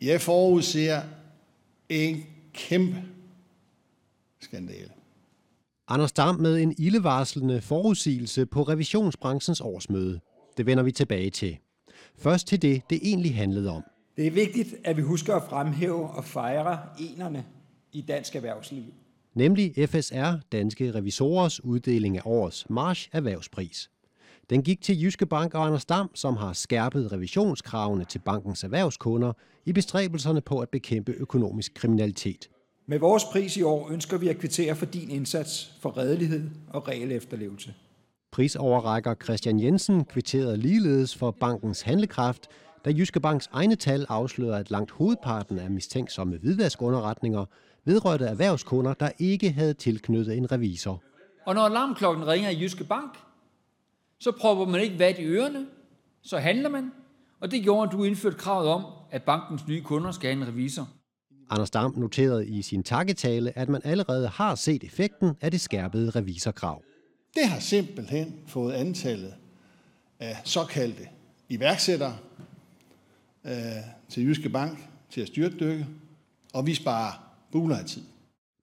Jeg forudser en kæmpe skandale. Anders Dam med en ildevarslende forudsigelse på revisionsbranchens årsmøde. Det vender vi tilbage til. Først til det, det egentlig handlede om. Det er vigtigt, at vi husker at fremhæve og fejre enerne i dansk erhvervsliv. Nemlig FSR, Danske Revisorers uddeling af årets March Erhvervspris. Den gik til Jyske Bank og Anders Dam, som har skærpet revisionskravene til bankens erhvervskunder i bestræbelserne på at bekæmpe økonomisk kriminalitet. Med vores pris i år ønsker vi at kvittere for din indsats for redelighed og regel efterlevelse. Prisoverrækker Christian Jensen kvitterede ligeledes for bankens handlekraft, da Jyske Banks egne tal afslører, at langt hovedparten af mistænksomme hvidvaskunderretninger vedrørte erhvervskunder, der ikke havde tilknyttet en revisor. Og når alarmklokken ringer i Jyske Bank, så prøver man ikke vat i ørerne, så handler man, og det gjorde, at du indførte kravet om, at bankens nye kunder skal have en revisor. Anders Dam noterede i sin takketale, at man allerede har set effekten af det skærpede revisorkrav. Det har simpelthen fået antallet af såkaldte iværksættere øh, til Jyske Bank til at styrtdykke, og vi sparer buler af tid.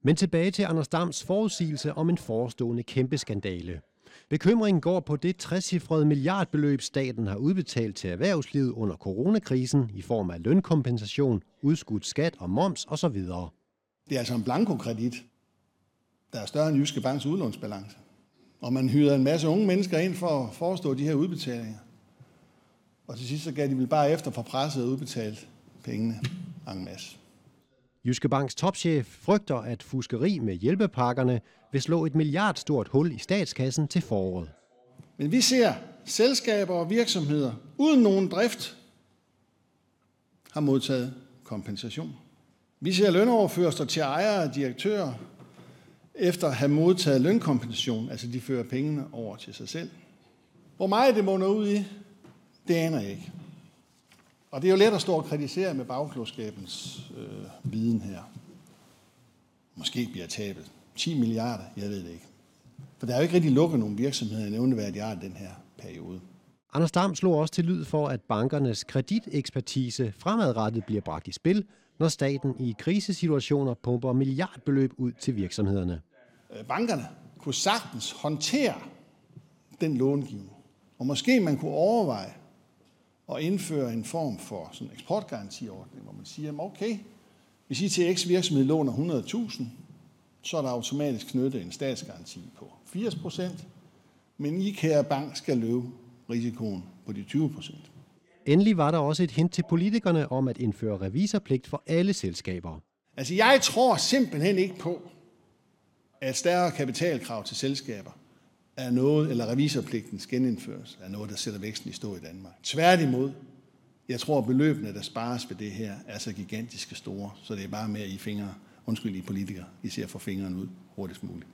Men tilbage til Anders Dams forudsigelse om en forestående kæmpe skandale. Bekymringen går på det 60 milliardbeløb, staten har udbetalt til erhvervslivet under coronakrisen i form af lønkompensation, udskudt skat og moms osv. Det er altså en blankokredit, der er større end Jyske Banks udlånsbalance. Og man hyrede en masse unge mennesker ind for at forestå de her udbetalinger. Og til sidst så gav de vel bare efter for presset og udbetalt pengene en masse. Jyske Banks topchef frygter, at fuskeri med hjælpepakkerne vil slå et milliardstort hul i statskassen til foråret. Men vi ser selskaber og virksomheder uden nogen drift har modtaget kompensation. Vi ser lønoverførsler til ejere og direktører efter at have modtaget lønkompensation, altså de fører pengene over til sig selv. Hvor meget det munder ud i, det aner jeg ikke. Og det er jo let at stå og kritisere med bagklodskabens øh, viden her. Måske bliver tabet 10 milliarder, jeg ved det ikke. For der er jo ikke rigtig lukket nogen virksomheder i nævneværdig art den her periode. Anders Dam slog også til lyd for, at bankernes kreditekspertise fremadrettet bliver bragt i spil, når staten i krisesituationer pumper milliardbeløb ud til virksomhederne. Øh, bankerne kunne sagtens håndtere den långivning. Og måske man kunne overveje at indføre en form for sådan eksportgarantiordning, hvor man siger, okay, hvis I til X virksomhed låner 100.000, så er der automatisk knyttet en statsgaranti på 80 procent, men I, kære bank, skal løbe risikoen på de 20 procent. Endelig var der også et hint til politikerne om at indføre revisorpligt for alle selskaber. Altså, jeg tror simpelthen ikke på, at stærre kapitalkrav til selskaber er noget, eller revisorpligtens genindførelse er noget, der sætter væksten i stå i Danmark. Tværtimod, jeg tror, at beløbene, der spares ved det her, er så gigantiske store, så det er bare med, at I fingre, undskyld I politikere, I ser for fingrene ud hurtigst muligt.